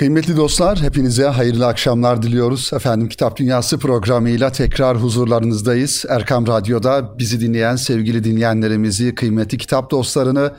Kıymetli dostlar, hepinize hayırlı akşamlar diliyoruz. Efendim Kitap Dünyası programıyla tekrar huzurlarınızdayız. Erkam Radyo'da bizi dinleyen sevgili dinleyenlerimizi, kıymetli kitap dostlarını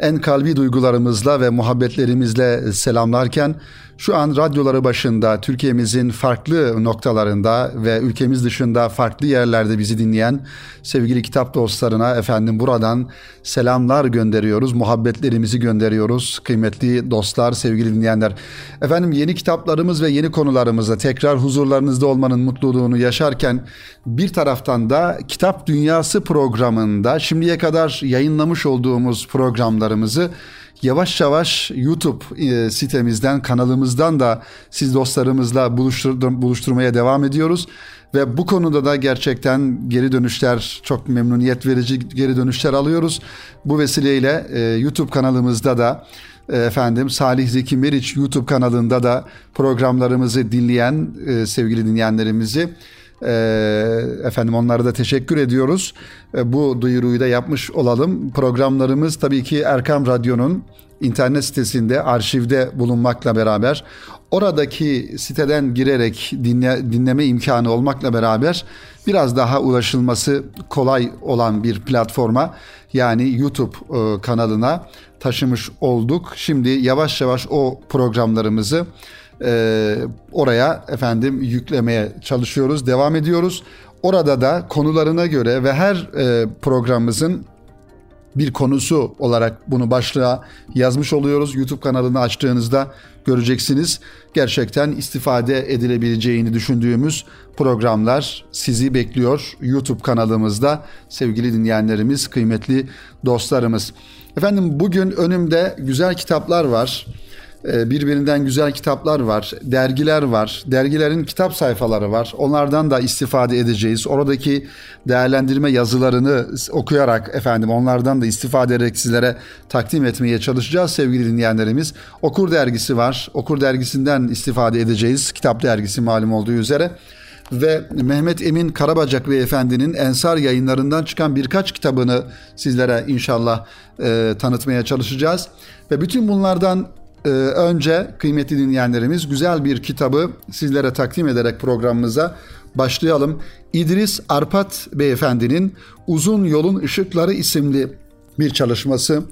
en kalbi duygularımızla ve muhabbetlerimizle selamlarken şu an radyoları başında Türkiye'mizin farklı noktalarında ve ülkemiz dışında farklı yerlerde bizi dinleyen sevgili kitap dostlarına efendim buradan selamlar gönderiyoruz, muhabbetlerimizi gönderiyoruz. Kıymetli dostlar, sevgili dinleyenler. Efendim yeni kitaplarımız ve yeni konularımızla tekrar huzurlarınızda olmanın mutluluğunu yaşarken bir taraftan da Kitap Dünyası programında şimdiye kadar yayınlamış olduğumuz programlarımızı yavaş yavaş YouTube e, sitemizden, kanalımızdan da siz dostlarımızla buluştur, buluşturmaya devam ediyoruz. Ve bu konuda da gerçekten geri dönüşler çok memnuniyet verici geri dönüşler alıyoruz. Bu vesileyle e, YouTube kanalımızda da e, efendim Salih Zeki Meriç YouTube kanalında da programlarımızı dinleyen sevgili dinleyenlerimizi efendim onlara da teşekkür ediyoruz. E, bu duyuruyu da yapmış olalım. Programlarımız tabii ki Erkam Radyo'nun internet sitesinde arşivde bulunmakla beraber oradaki siteden girerek dinle, dinleme imkanı olmakla beraber biraz daha ulaşılması kolay olan bir platforma yani YouTube e, kanalına taşımış olduk. Şimdi yavaş yavaş o programlarımızı e, oraya efendim yüklemeye çalışıyoruz, devam ediyoruz. Orada da konularına göre ve her e, programımızın bir konusu olarak bunu başlığa yazmış oluyoruz. YouTube kanalını açtığınızda göreceksiniz. Gerçekten istifade edilebileceğini düşündüğümüz programlar sizi bekliyor YouTube kanalımızda sevgili dinleyenlerimiz, kıymetli dostlarımız. Efendim bugün önümde güzel kitaplar var. Ee, birbirinden güzel kitaplar var, dergiler var, dergilerin kitap sayfaları var. Onlardan da istifade edeceğiz. Oradaki değerlendirme yazılarını okuyarak efendim onlardan da istifade ederek sizlere takdim etmeye çalışacağız sevgili dinleyenlerimiz. Okur dergisi var. Okur dergisinden istifade edeceğiz. Kitap dergisi malum olduğu üzere ve Mehmet Emin Karabacak Beyefendinin Ensar yayınlarından çıkan birkaç kitabını sizlere inşallah e, tanıtmaya çalışacağız. Ve bütün bunlardan ee, önce kıymetli dinleyenlerimiz güzel bir kitabı sizlere takdim ederek programımıza başlayalım. İdris Arpat Beyefendinin Uzun Yolun Işıkları isimli bir çalışması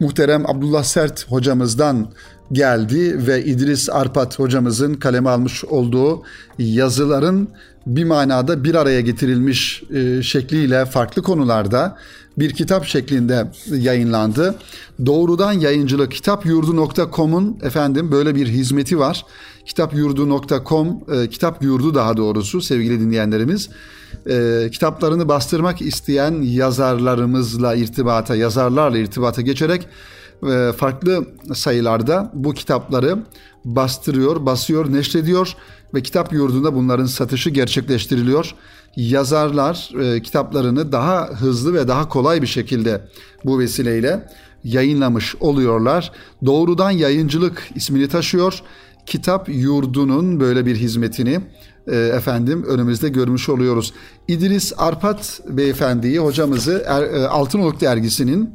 muhterem Abdullah Sert hocamızdan geldi ve İdris Arpat hocamızın kaleme almış olduğu yazıların bir manada bir araya getirilmiş e, şekliyle farklı konularda bir kitap şeklinde yayınlandı. Doğrudan yayıncılık kitapyurdu.com'un efendim böyle bir hizmeti var. Kitapyurdu.com e, kitap yurdu daha doğrusu sevgili dinleyenlerimiz e, kitaplarını bastırmak isteyen yazarlarımızla irtibata, yazarlarla irtibata geçerek e, farklı sayılarda bu kitapları bastırıyor, basıyor, neşrediyor ve kitap yurdunda bunların satışı gerçekleştiriliyor. Yazarlar e, kitaplarını daha hızlı ve daha kolay bir şekilde bu vesileyle yayınlamış oluyorlar. Doğrudan Yayıncılık ismini taşıyor. Kitap yurdunun böyle bir hizmetini e, efendim önümüzde görmüş oluyoruz. İdris Arpat beyefendiyi hocamızı er, e, Altınoluk dergisinin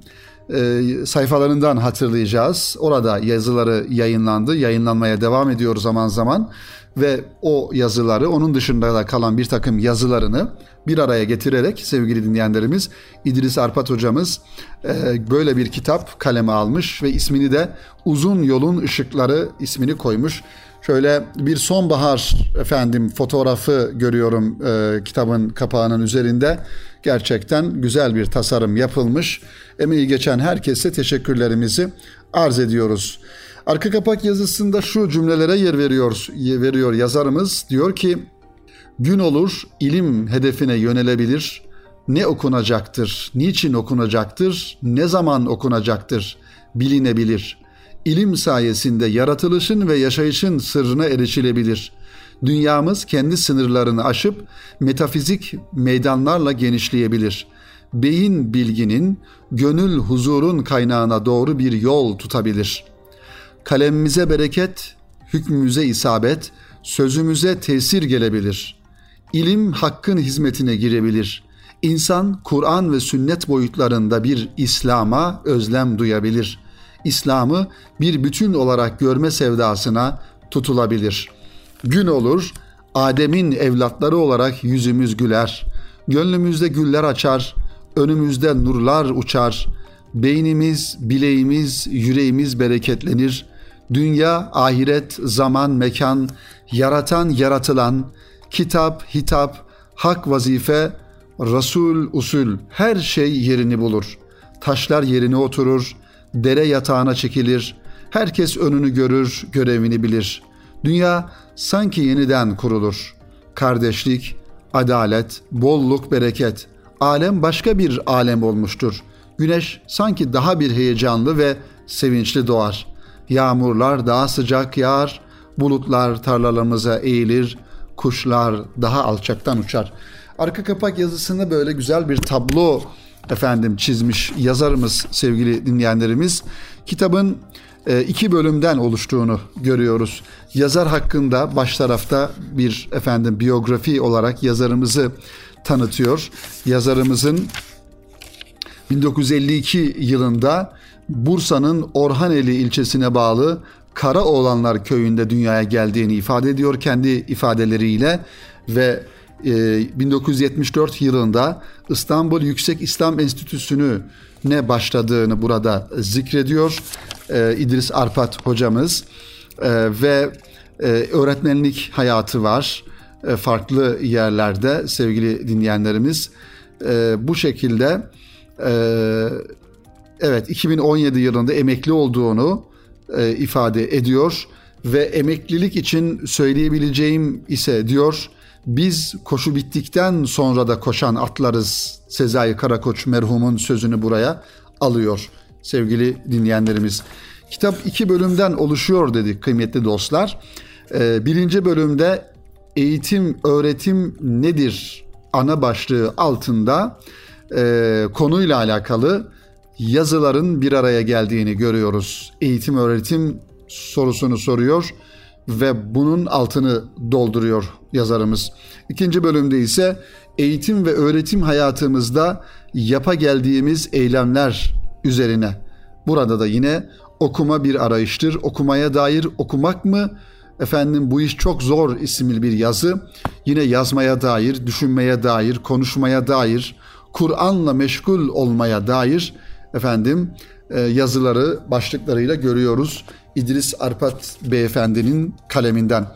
e, sayfalarından hatırlayacağız. Orada yazıları yayınlandı. Yayınlanmaya devam ediyor zaman zaman ve o yazıları onun dışında da kalan bir takım yazılarını bir araya getirerek sevgili dinleyenlerimiz İdris Arpat hocamız e, böyle bir kitap kaleme almış ve ismini de Uzun Yolun Işıkları ismini koymuş. Şöyle bir sonbahar efendim fotoğrafı görüyorum e, kitabın kapağının üzerinde. Gerçekten güzel bir tasarım yapılmış. Emeği geçen herkese teşekkürlerimizi arz ediyoruz. Arka kapak yazısında şu cümlelere yer veriyor, veriyor yazarımız. Diyor ki, gün olur ilim hedefine yönelebilir. Ne okunacaktır, niçin okunacaktır, ne zaman okunacaktır bilinebilir. İlim sayesinde yaratılışın ve yaşayışın sırrına erişilebilir. Dünyamız kendi sınırlarını aşıp metafizik meydanlarla genişleyebilir. Beyin bilginin, gönül huzurun kaynağına doğru bir yol tutabilir.'' Kalemimize bereket, hükmümüze isabet, sözümüze tesir gelebilir. İlim hakkın hizmetine girebilir. İnsan Kur'an ve sünnet boyutlarında bir İslam'a özlem duyabilir. İslam'ı bir bütün olarak görme sevdasına tutulabilir. Gün olur, Adem'in evlatları olarak yüzümüz güler. Gönlümüzde güller açar, önümüzde nurlar uçar. Beynimiz, bileğimiz, yüreğimiz bereketlenir. Dünya, ahiret, zaman, mekan, yaratan, yaratılan, kitap, hitap, hak vazife, Resul usul her şey yerini bulur. Taşlar yerine oturur, dere yatağına çekilir. Herkes önünü görür, görevini bilir. Dünya sanki yeniden kurulur. Kardeşlik, adalet, bolluk, bereket. Alem başka bir alem olmuştur. Güneş sanki daha bir heyecanlı ve sevinçli doğar. Yağmurlar daha sıcak yağar, bulutlar tarlalarımıza eğilir, kuşlar daha alçaktan uçar. Arka kapak yazısında böyle güzel bir tablo efendim çizmiş yazarımız sevgili dinleyenlerimiz. Kitabın e, iki bölümden oluştuğunu görüyoruz. Yazar hakkında baş tarafta bir efendim biyografi olarak yazarımızı tanıtıyor. Yazarımızın 1952 yılında Bursa'nın Orhaneli ilçesine bağlı Karaoğlanlar köyünde dünyaya geldiğini ifade ediyor kendi ifadeleriyle ve 1974 yılında İstanbul Yüksek İslam Enstitüsü'nü ne başladığını burada zikrediyor e, İdris Arpat hocamız. E, ve e, öğretmenlik hayatı var e, farklı yerlerde sevgili dinleyenlerimiz. E, bu şekilde e, evet 2017 yılında emekli olduğunu e, ifade ediyor ve emeklilik için söyleyebileceğim ise diyor biz koşu bittikten sonra da koşan atlarız Sezai Karakoç merhumun sözünü buraya alıyor sevgili dinleyenlerimiz. Kitap iki bölümden oluşuyor dedik kıymetli dostlar. Ee, birinci bölümde eğitim, öğretim nedir ana başlığı altında e, konuyla alakalı yazıların bir araya geldiğini görüyoruz. Eğitim, öğretim sorusunu soruyor ve bunun altını dolduruyor yazarımız. İkinci bölümde ise eğitim ve öğretim hayatımızda yapa geldiğimiz eylemler üzerine. Burada da yine okuma bir arayıştır. Okumaya dair okumak mı? Efendim bu iş çok zor isimli bir yazı. Yine yazmaya dair, düşünmeye dair, konuşmaya dair, Kur'an'la meşgul olmaya dair efendim e, yazıları başlıklarıyla görüyoruz. İdris Arpat beyefendinin kaleminden.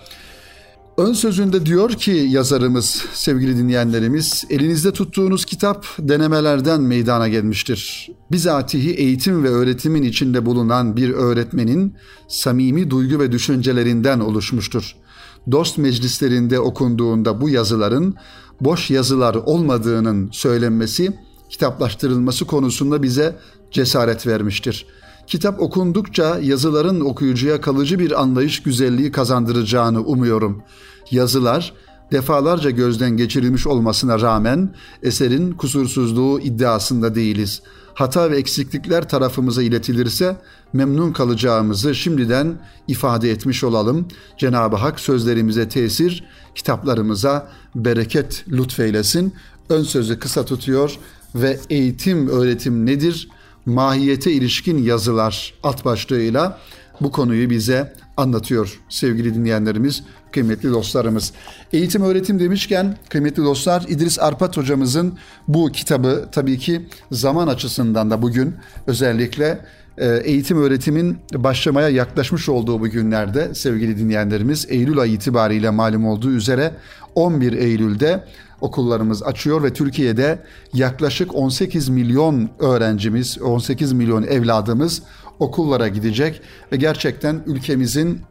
Ön sözünde diyor ki yazarımız, sevgili dinleyenlerimiz, elinizde tuttuğunuz kitap denemelerden meydana gelmiştir. Bizatihi eğitim ve öğretimin içinde bulunan bir öğretmenin samimi duygu ve düşüncelerinden oluşmuştur. Dost meclislerinde okunduğunda bu yazıların boş yazılar olmadığının söylenmesi, kitaplaştırılması konusunda bize cesaret vermiştir.'' Kitap okundukça yazıların okuyucuya kalıcı bir anlayış güzelliği kazandıracağını umuyorum. Yazılar defalarca gözden geçirilmiş olmasına rağmen eserin kusursuzluğu iddiasında değiliz. Hata ve eksiklikler tarafımıza iletilirse memnun kalacağımızı şimdiden ifade etmiş olalım. Cenab-ı Hak sözlerimize tesir, kitaplarımıza bereket lütfeylesin. Ön sözü kısa tutuyor ve eğitim öğretim nedir? mahiyete ilişkin yazılar alt başlığıyla bu konuyu bize anlatıyor sevgili dinleyenlerimiz, kıymetli dostlarımız. Eğitim öğretim demişken kıymetli dostlar İdris Arpat hocamızın bu kitabı tabii ki zaman açısından da bugün özellikle e, eğitim öğretimin başlamaya yaklaşmış olduğu bu günlerde sevgili dinleyenlerimiz Eylül ayı itibariyle malum olduğu üzere 11 Eylül'de okullarımız açıyor ve Türkiye'de yaklaşık 18 milyon öğrencimiz, 18 milyon evladımız okullara gidecek ve gerçekten ülkemizin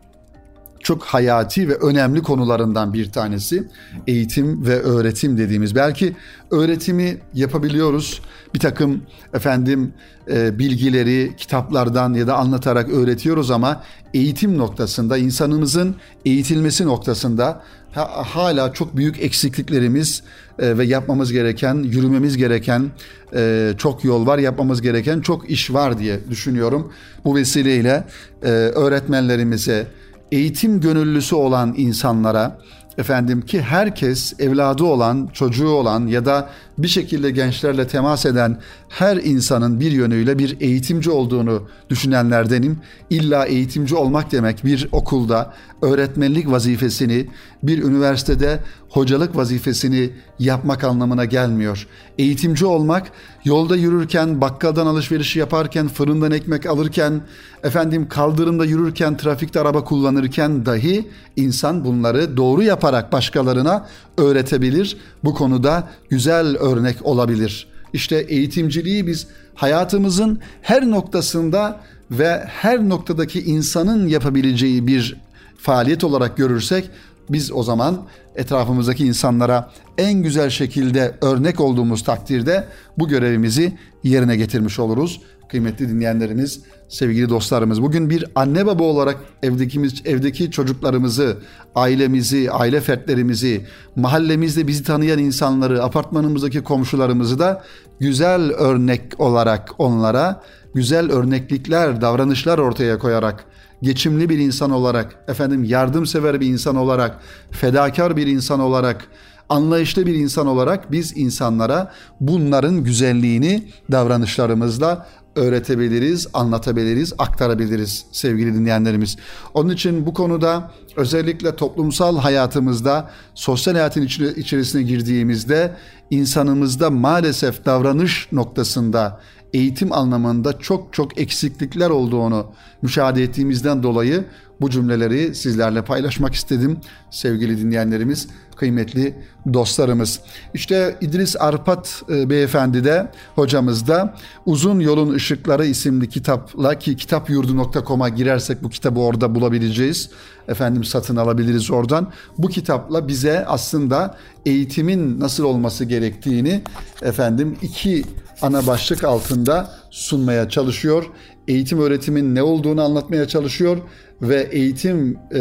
çok hayati ve önemli konularından bir tanesi eğitim ve öğretim dediğimiz. Belki öğretimi yapabiliyoruz. Bir takım efendim e, bilgileri kitaplardan ya da anlatarak öğretiyoruz ama eğitim noktasında insanımızın eğitilmesi noktasında hala çok büyük eksikliklerimiz e, ve yapmamız gereken, yürümemiz gereken e, çok yol var, yapmamız gereken çok iş var diye düşünüyorum. Bu vesileyle e, öğretmenlerimize, eğitim gönüllüsü olan insanlara efendim ki herkes evladı olan, çocuğu olan ya da bir şekilde gençlerle temas eden her insanın bir yönüyle bir eğitimci olduğunu düşünenlerdenim. İlla eğitimci olmak demek bir okulda öğretmenlik vazifesini, bir üniversitede hocalık vazifesini yapmak anlamına gelmiyor. Eğitimci olmak, yolda yürürken, bakkaldan alışveriş yaparken, fırından ekmek alırken, efendim kaldırımda yürürken, trafikte araba kullanırken dahi insan bunları doğru yaparak başkalarına öğretebilir. Bu konuda güzel örnek olabilir. İşte eğitimciliği biz hayatımızın her noktasında ve her noktadaki insanın yapabileceği bir faaliyet olarak görürsek biz o zaman etrafımızdaki insanlara en güzel şekilde örnek olduğumuz takdirde bu görevimizi yerine getirmiş oluruz. Kıymetli dinleyenlerimiz, sevgili dostlarımız bugün bir anne baba olarak evdeki, evdeki çocuklarımızı, ailemizi, aile fertlerimizi, mahallemizde bizi tanıyan insanları, apartmanımızdaki komşularımızı da güzel örnek olarak onlara güzel örneklikler, davranışlar ortaya koyarak geçimli bir insan olarak, efendim yardımsever bir insan olarak, fedakar bir insan olarak, anlayışlı bir insan olarak biz insanlara bunların güzelliğini davranışlarımızla öğretebiliriz, anlatabiliriz, aktarabiliriz sevgili dinleyenlerimiz. Onun için bu konuda özellikle toplumsal hayatımızda, sosyal hayatın içerisine girdiğimizde insanımızda maalesef davranış noktasında eğitim anlamında çok çok eksiklikler olduğunu müşahede ettiğimizden dolayı bu cümleleri sizlerle paylaşmak istedim sevgili dinleyenlerimiz, kıymetli dostlarımız. İşte İdris Arpat e, beyefendi de hocamız da Uzun Yolun Işıkları isimli kitapla ki kitapyurdu.com'a girersek bu kitabı orada bulabileceğiz. Efendim satın alabiliriz oradan. Bu kitapla bize aslında eğitimin nasıl olması gerektiğini efendim iki ana başlık altında sunmaya çalışıyor. Eğitim öğretimin ne olduğunu anlatmaya çalışıyor ve eğitim e,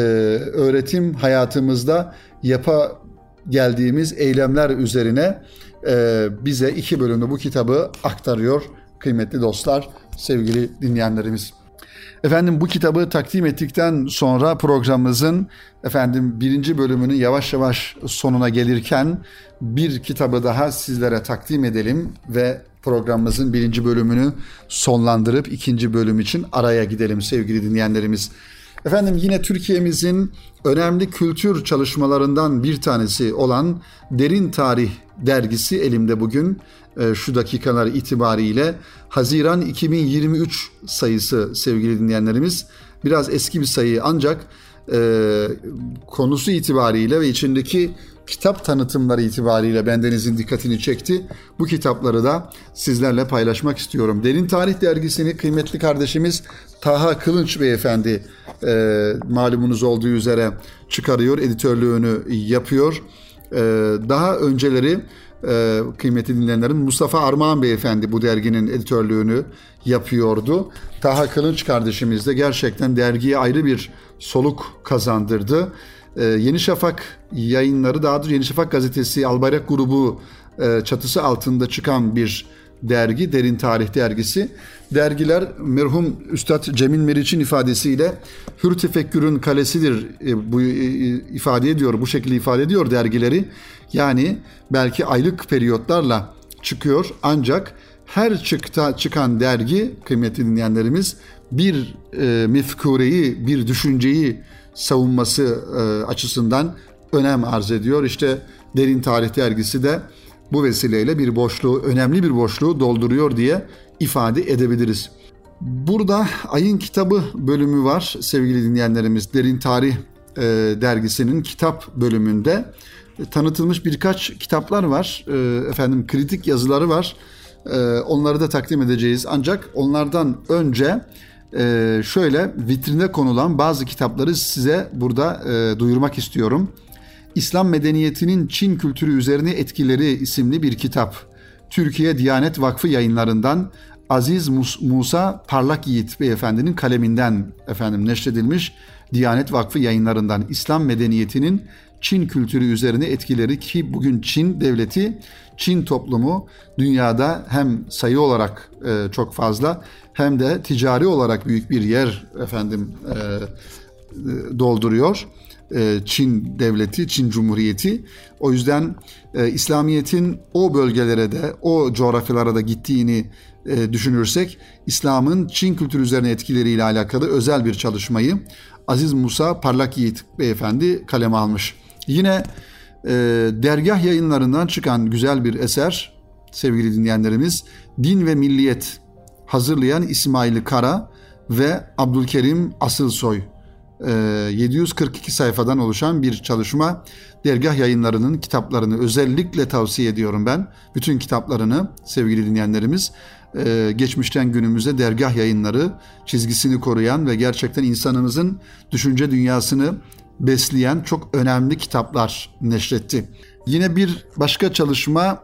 öğretim hayatımızda yapa geldiğimiz eylemler üzerine e, bize iki bölümde bu kitabı aktarıyor kıymetli dostlar, sevgili dinleyenlerimiz. Efendim bu kitabı takdim ettikten sonra programımızın efendim birinci bölümünün yavaş yavaş sonuna gelirken bir kitabı daha sizlere takdim edelim ve programımızın birinci bölümünü sonlandırıp ikinci bölüm için araya gidelim sevgili dinleyenlerimiz. Efendim yine Türkiye'mizin önemli kültür çalışmalarından bir tanesi olan Derin Tarih dergisi elimde bugün e, şu dakikalar itibariyle Haziran 2023 sayısı sevgili dinleyenlerimiz. Biraz eski bir sayı ancak e, konusu itibariyle ve içindeki kitap tanıtımları itibariyle bendenizin dikkatini çekti. Bu kitapları da sizlerle paylaşmak istiyorum. Derin Tarih Dergisi'ni kıymetli kardeşimiz Taha Kılınç Beyefendi e, malumunuz olduğu üzere çıkarıyor, editörlüğünü yapıyor. E, daha önceleri e, kıymetli dinleyenlerin Mustafa Armağan Beyefendi bu derginin editörlüğünü yapıyordu. Taha Kılınç kardeşimiz de gerçekten dergiye ayrı bir soluk kazandırdı. Ee, Yeni Şafak yayınları daha doğrusu Yeni Şafak gazetesi Albayrak grubu e, çatısı altında çıkan bir dergi, Derin Tarih dergisi. Dergiler merhum Üstad Cemil Meriç'in ifadesiyle hür tefekkürün kalesidir e, bu e, ifade ediyor, bu şekilde ifade ediyor dergileri. Yani belki aylık periyotlarla çıkıyor ancak her çıkta çıkan dergi kıymetli dinleyenlerimiz bir e, mefkureyi, bir düşünceyi savunması e, açısından önem arz ediyor. İşte Derin Tarih Dergisi de bu vesileyle bir boşluğu, önemli bir boşluğu dolduruyor diye ifade edebiliriz. Burada Ayın Kitabı bölümü var sevgili dinleyenlerimiz. Derin Tarih e, dergisinin kitap bölümünde tanıtılmış birkaç kitaplar var. E, efendim kritik yazıları var. Onları da takdim edeceğiz. Ancak onlardan önce e, şöyle vitrine konulan bazı kitapları size burada e, duyurmak istiyorum. İslam medeniyetinin Çin kültürü üzerine etkileri isimli bir kitap. Türkiye Diyanet Vakfı yayınlarından Aziz Musa Parlak Yiğit Beyefendinin kaleminden efendim neşredilmiş Diyanet Vakfı yayınlarından İslam medeniyetinin Çin kültürü üzerine etkileri ki bugün Çin devleti, Çin toplumu dünyada hem sayı olarak e, çok fazla hem de ticari olarak büyük bir yer efendim e, e dolduruyor. E, Çin devleti, Çin Cumhuriyeti. O yüzden e, İslamiyet'in o bölgelere de, o coğrafyalara da gittiğini e, düşünürsek, İslam'ın Çin kültürü üzerine etkileriyle alakalı özel bir çalışmayı Aziz Musa Parlak Yiğit beyefendi kaleme almış. Yine e, dergah yayınlarından çıkan güzel bir eser sevgili dinleyenlerimiz Din ve Milliyet hazırlayan İsmail Kara ve Abdülkerim Asılsoy 742 sayfadan oluşan bir çalışma. Dergah yayınlarının kitaplarını özellikle tavsiye ediyorum ben. Bütün kitaplarını sevgili dinleyenlerimiz geçmişten günümüze dergah yayınları çizgisini koruyan ve gerçekten insanımızın düşünce dünyasını besleyen çok önemli kitaplar neşretti. Yine bir başka çalışma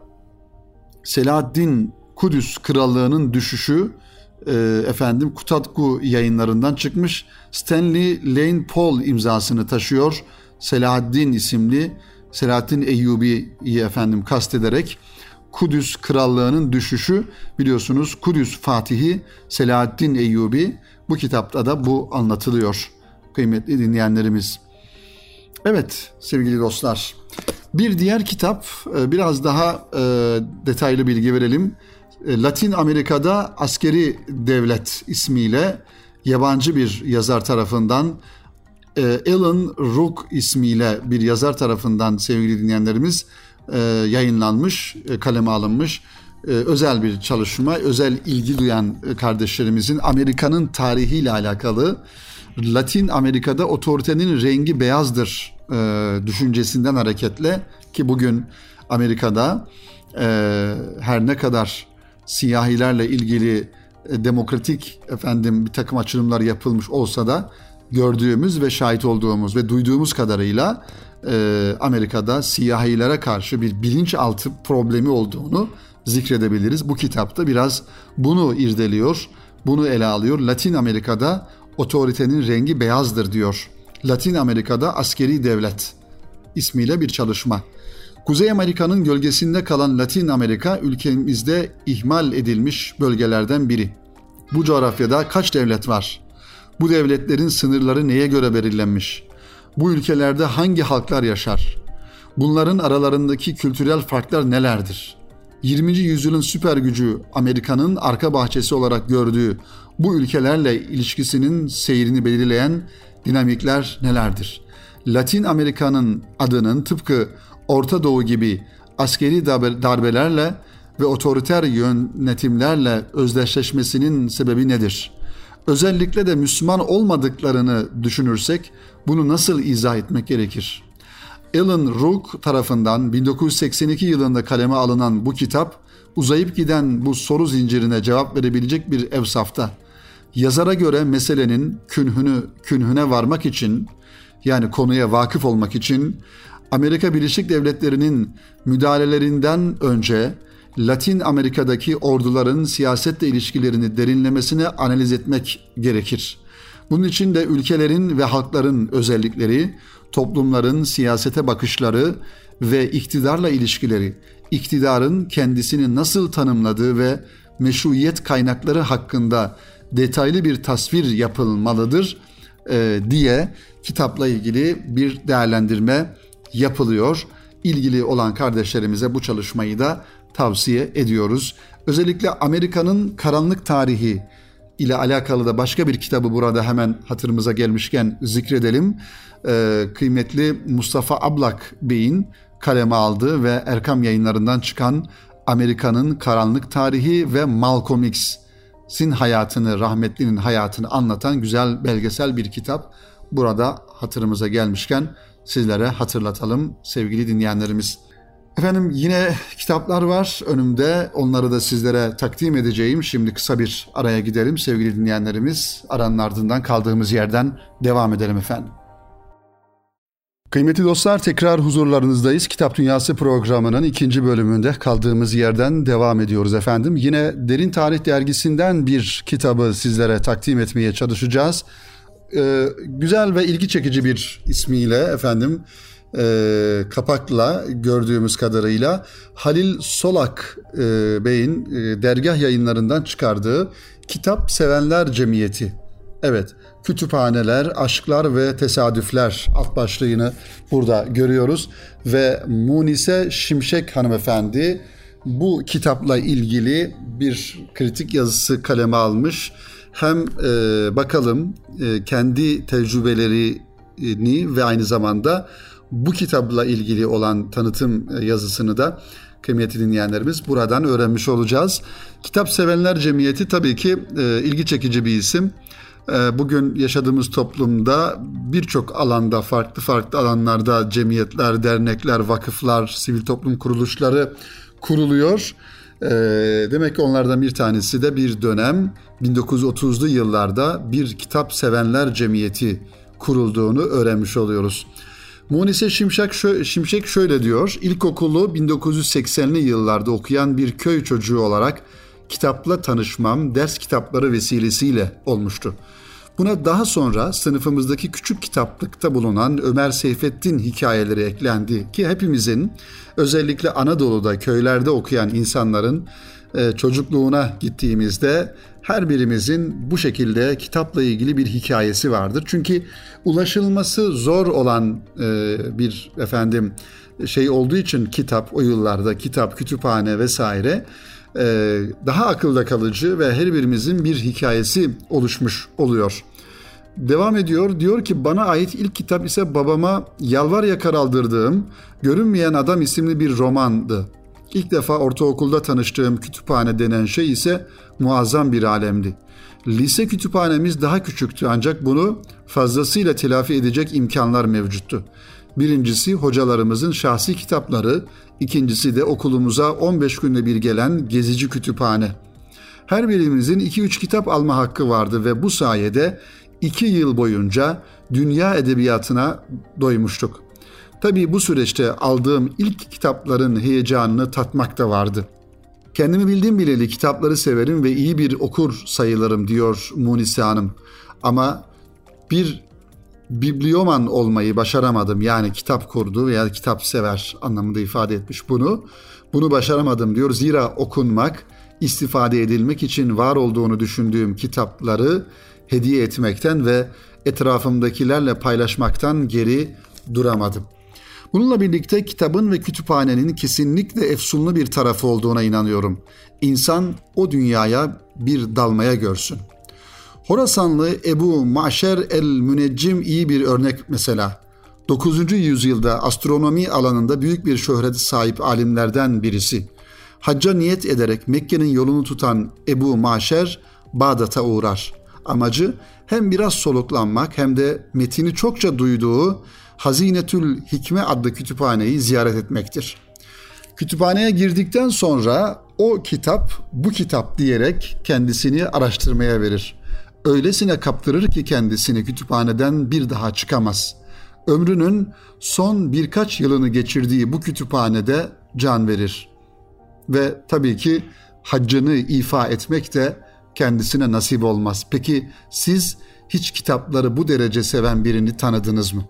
Selahaddin Kudüs Krallığı'nın düşüşü e, efendim Kutatku yayınlarından çıkmış. Stanley Lane Paul imzasını taşıyor. Selahaddin isimli Selahaddin Eyyubi'yi efendim kastederek Kudüs Krallığı'nın düşüşü biliyorsunuz Kudüs Fatihi Selahaddin Eyyubi bu kitapta da bu anlatılıyor kıymetli dinleyenlerimiz. Evet sevgili dostlar bir diğer kitap e, biraz daha e, detaylı bilgi verelim. E, Latin Amerika'da askeri devlet ismiyle yabancı bir yazar tarafından Alan Rook ismiyle bir yazar tarafından sevgili dinleyenlerimiz yayınlanmış, kaleme alınmış özel bir çalışma, özel ilgi duyan kardeşlerimizin Amerika'nın tarihiyle alakalı Latin Amerika'da otoritenin rengi beyazdır e, düşüncesinden hareketle ki bugün Amerika'da e, her ne kadar siyahilerle ilgili e, demokratik efendim bir takım açılımlar yapılmış olsa da gördüğümüz ve şahit olduğumuz ve duyduğumuz kadarıyla e, Amerika'da siyahilere karşı bir bilinçaltı problemi olduğunu zikredebiliriz. Bu kitapta biraz bunu irdeliyor, bunu ele alıyor. Latin Amerika'da otoritenin rengi beyazdır diyor. Latin Amerika'da askeri devlet ismiyle bir çalışma. Kuzey Amerika'nın gölgesinde kalan Latin Amerika ülkemizde ihmal edilmiş bölgelerden biri. Bu coğrafyada kaç devlet var? Bu devletlerin sınırları neye göre belirlenmiş? Bu ülkelerde hangi halklar yaşar? Bunların aralarındaki kültürel farklar nelerdir? 20. yüzyılın süper gücü Amerika'nın arka bahçesi olarak gördüğü bu ülkelerle ilişkisinin seyrini belirleyen dinamikler nelerdir? Latin Amerika'nın adının tıpkı Orta Doğu gibi askeri darbelerle ve otoriter yönetimlerle özdeşleşmesinin sebebi nedir? Özellikle de Müslüman olmadıklarını düşünürsek bunu nasıl izah etmek gerekir? Alan Rook tarafından 1982 yılında kaleme alınan bu kitap uzayıp giden bu soru zincirine cevap verebilecek bir evsafta. Yazara göre meselenin künhünü künhüne varmak için yani konuya vakıf olmak için Amerika Birleşik Devletleri'nin müdahalelerinden önce Latin Amerika'daki orduların siyasetle ilişkilerini derinlemesine analiz etmek gerekir. Bunun için de ülkelerin ve halkların özellikleri, toplumların siyasete bakışları ve iktidarla ilişkileri, iktidarın kendisini nasıl tanımladığı ve meşruiyet kaynakları hakkında detaylı bir tasvir yapılmalıdır e, diye kitapla ilgili bir değerlendirme yapılıyor. İlgili olan kardeşlerimize bu çalışmayı da tavsiye ediyoruz. Özellikle Amerika'nın karanlık tarihi ile alakalı da başka bir kitabı burada hemen hatırımıza gelmişken zikredelim. Ee, kıymetli Mustafa Ablak Bey'in kaleme aldığı ve Erkam yayınlarından çıkan Amerika'nın Karanlık Tarihi ve Malcolm X'in hayatını, rahmetlinin hayatını anlatan güzel belgesel bir kitap. Burada hatırımıza gelmişken sizlere hatırlatalım sevgili dinleyenlerimiz. Efendim yine kitaplar var önümde. Onları da sizlere takdim edeceğim. Şimdi kısa bir araya gidelim sevgili dinleyenlerimiz. Aranın ardından kaldığımız yerden devam edelim efendim. Kıymetli dostlar tekrar huzurlarınızdayız. Kitap Dünyası programının ikinci bölümünde kaldığımız yerden devam ediyoruz efendim. Yine Derin Tarih Dergisi'nden bir kitabı sizlere takdim etmeye çalışacağız. Ee, güzel ve ilgi çekici bir ismiyle efendim e, kapakla gördüğümüz kadarıyla Halil Solak e, Bey'in e, dergah yayınlarından çıkardığı Kitap Sevenler Cemiyeti. Evet, kütüphaneler, aşklar ve tesadüfler alt başlığını burada görüyoruz ve Munise Şimşek hanımefendi bu kitapla ilgili bir kritik yazısı kaleme almış hem e, bakalım e, kendi tecrübelerini ve aynı zamanda bu kitapla ilgili olan tanıtım e, yazısını da kıymetli dinleyenlerimiz buradan öğrenmiş olacağız. Kitap Sevenler Cemiyeti tabii ki e, ilgi çekici bir isim. E, bugün yaşadığımız toplumda birçok alanda, farklı farklı alanlarda cemiyetler, dernekler, vakıflar, sivil toplum kuruluşları kuruluyor. E, demek ki onlardan bir tanesi de bir dönem 1930'lu yıllarda bir kitap sevenler cemiyeti kurulduğunu öğrenmiş oluyoruz. Munise Şimşek, Şimşek şöyle diyor. İlkokulu 1980'li yıllarda okuyan bir köy çocuğu olarak kitapla tanışmam ders kitapları vesilesiyle olmuştu. Buna daha sonra sınıfımızdaki küçük kitaplıkta bulunan Ömer Seyfettin hikayeleri eklendi ki hepimizin özellikle Anadolu'da köylerde okuyan insanların e, çocukluğuna gittiğimizde her birimizin bu şekilde kitapla ilgili bir hikayesi vardır. Çünkü ulaşılması zor olan e, bir efendim şey olduğu için kitap o yıllarda kitap, kütüphane vesaire daha akılda kalıcı ve her birimizin bir hikayesi oluşmuş oluyor. Devam ediyor diyor ki bana ait ilk kitap ise babama yalvar yakar aldırdığım Görünmeyen Adam isimli bir romandı. İlk defa ortaokulda tanıştığım kütüphane denen şey ise muazzam bir alemdi. Lise kütüphanemiz daha küçüktü ancak bunu fazlasıyla telafi edecek imkanlar mevcuttu. Birincisi hocalarımızın şahsi kitapları, ikincisi de okulumuza 15 günde bir gelen gezici kütüphane. Her birimizin 2-3 kitap alma hakkı vardı ve bu sayede 2 yıl boyunca dünya edebiyatına doymuştuk. Tabii bu süreçte aldığım ilk kitapların heyecanını tatmak da vardı. Kendimi bildiğim bileli kitapları severim ve iyi bir okur sayılırım diyor Munise Hanım. Ama bir biblioman olmayı başaramadım. Yani kitap kurdu veya kitap sever anlamında ifade etmiş bunu. Bunu başaramadım diyor. Zira okunmak, istifade edilmek için var olduğunu düşündüğüm kitapları hediye etmekten ve etrafımdakilerle paylaşmaktan geri duramadım. Bununla birlikte kitabın ve kütüphanenin kesinlikle efsunlu bir tarafı olduğuna inanıyorum. İnsan o dünyaya bir dalmaya görsün. Horasanlı Ebu Maşer el-Müneccim iyi bir örnek mesela. 9. yüzyılda astronomi alanında büyük bir şöhrete sahip alimlerden birisi. Hacca niyet ederek Mekke'nin yolunu tutan Ebu Maşer Bağdat'a uğrar. Amacı hem biraz soluklanmak hem de metini çokça duyduğu Hazinetül Hikme adlı kütüphaneyi ziyaret etmektir. Kütüphaneye girdikten sonra o kitap bu kitap diyerek kendisini araştırmaya verir. Öylesine kaptırır ki kendisini kütüphaneden bir daha çıkamaz. Ömrünün son birkaç yılını geçirdiği bu kütüphanede can verir. Ve tabii ki haccını ifa etmek de kendisine nasip olmaz. Peki siz hiç kitapları bu derece seven birini tanıdınız mı?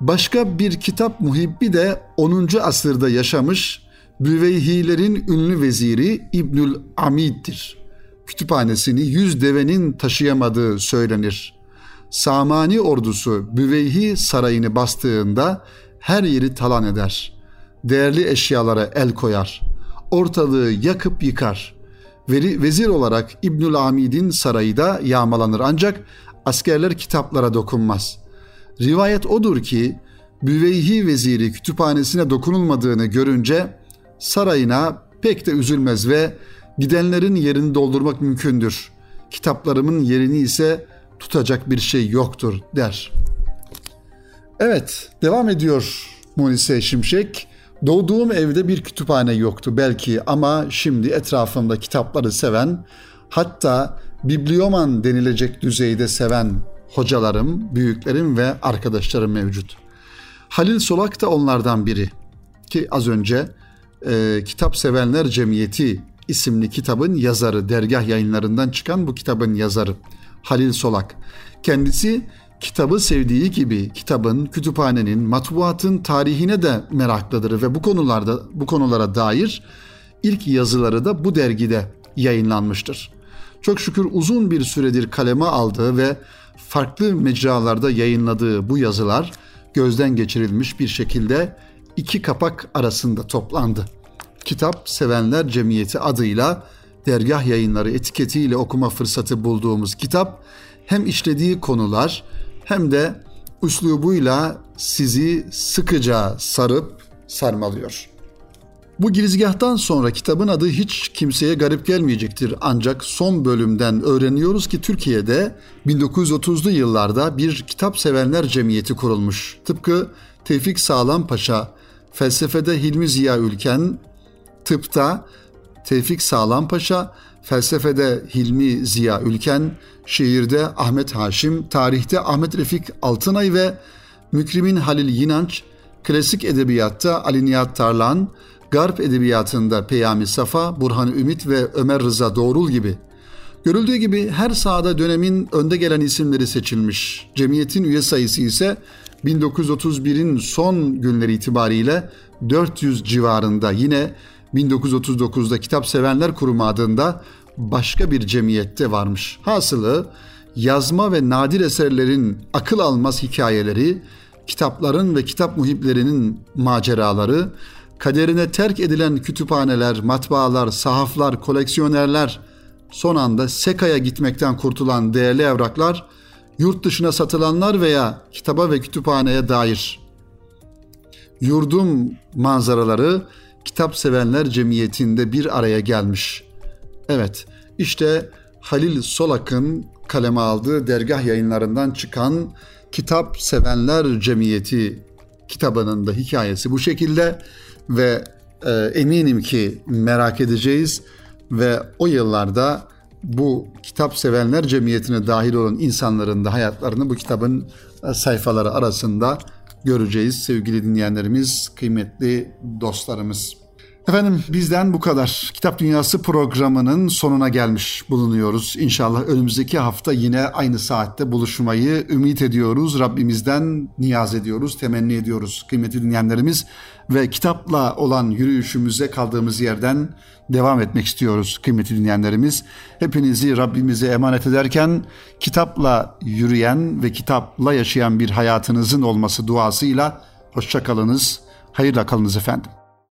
Başka bir kitap muhibbi de 10. asırda yaşamış Büveyhilerin ünlü veziri İbnül Amid'dir. Kütüphanesini yüz devenin taşıyamadığı söylenir. Samani ordusu Büveyhi sarayını bastığında her yeri talan eder. Değerli eşyalara el koyar. Ortalığı yakıp yıkar. Veri, vezir olarak İbnül Amid'in sarayı da yağmalanır ancak askerler kitaplara dokunmaz.'' Rivayet odur ki Büveyhi veziri kütüphanesine dokunulmadığını görünce sarayına pek de üzülmez ve gidenlerin yerini doldurmak mümkündür. Kitaplarımın yerini ise tutacak bir şey yoktur der. Evet devam ediyor Munise Şimşek. Doğduğum evde bir kütüphane yoktu belki ama şimdi etrafımda kitapları seven hatta biblioman denilecek düzeyde seven hocalarım, büyüklerim ve arkadaşlarım mevcut. Halil Solak da onlardan biri. Ki az önce e, Kitap Sevenler Cemiyeti isimli kitabın yazarı, dergah yayınlarından çıkan bu kitabın yazarı Halil Solak. Kendisi kitabı sevdiği gibi kitabın, kütüphanenin, matbuatın tarihine de meraklıdır ve bu konularda bu konulara dair ilk yazıları da bu dergide yayınlanmıştır. Çok şükür uzun bir süredir kaleme aldığı ve farklı mecralarda yayınladığı bu yazılar gözden geçirilmiş bir şekilde iki kapak arasında toplandı. Kitap Sevenler Cemiyeti adıyla dergah yayınları etiketiyle okuma fırsatı bulduğumuz kitap hem işlediği konular hem de üslubuyla sizi sıkıca sarıp sarmalıyor. Bu girizgahtan sonra kitabın adı hiç kimseye garip gelmeyecektir. Ancak son bölümden öğreniyoruz ki Türkiye'de 1930'lu yıllarda bir kitap sevenler cemiyeti kurulmuş. Tıpkı Tevfik Sağlam Paşa, felsefede Hilmi Ziya Ülken, tıpta Tevfik Sağlam Paşa, felsefede Hilmi Ziya Ülken, şiirde Ahmet Haşim, tarihte Ahmet Refik Altınay ve Mükrimin Halil Yinanç, klasik edebiyatta Ali Nihat Tarlan, Garp edebiyatında Peyami Safa, Burhan Ümit ve Ömer Rıza Doğrul gibi. Görüldüğü gibi her sahada dönemin önde gelen isimleri seçilmiş. Cemiyetin üye sayısı ise 1931'in son günleri itibariyle 400 civarında yine 1939'da Kitap Sevenler Kurumu adında başka bir cemiyette varmış. Hasılı yazma ve nadir eserlerin akıl almaz hikayeleri, kitapların ve kitap muhiplerinin maceraları, kaderine terk edilen kütüphaneler, matbaalar, sahaflar, koleksiyonerler, son anda Seka'ya gitmekten kurtulan değerli evraklar, yurt dışına satılanlar veya kitaba ve kütüphaneye dair yurdum manzaraları kitap sevenler cemiyetinde bir araya gelmiş. Evet, işte Halil Solak'ın kaleme aldığı dergah yayınlarından çıkan Kitap Sevenler Cemiyeti kitabının da hikayesi bu şekilde ve e, eminim ki merak edeceğiz ve o yıllarda bu kitap sevenler cemiyetine dahil olan insanların da hayatlarını bu kitabın e, sayfaları arasında göreceğiz sevgili dinleyenlerimiz, kıymetli dostlarımız. Efendim bizden bu kadar. Kitap Dünyası programının sonuna gelmiş bulunuyoruz. İnşallah önümüzdeki hafta yine aynı saatte buluşmayı ümit ediyoruz. Rabbimizden niyaz ediyoruz, temenni ediyoruz kıymetli dinleyenlerimiz. Ve kitapla olan yürüyüşümüze kaldığımız yerden devam etmek istiyoruz kıymetli dinleyenlerimiz. Hepinizi Rabbimize emanet ederken kitapla yürüyen ve kitapla yaşayan bir hayatınızın olması duasıyla hoşçakalınız, hayırla kalınız efendim.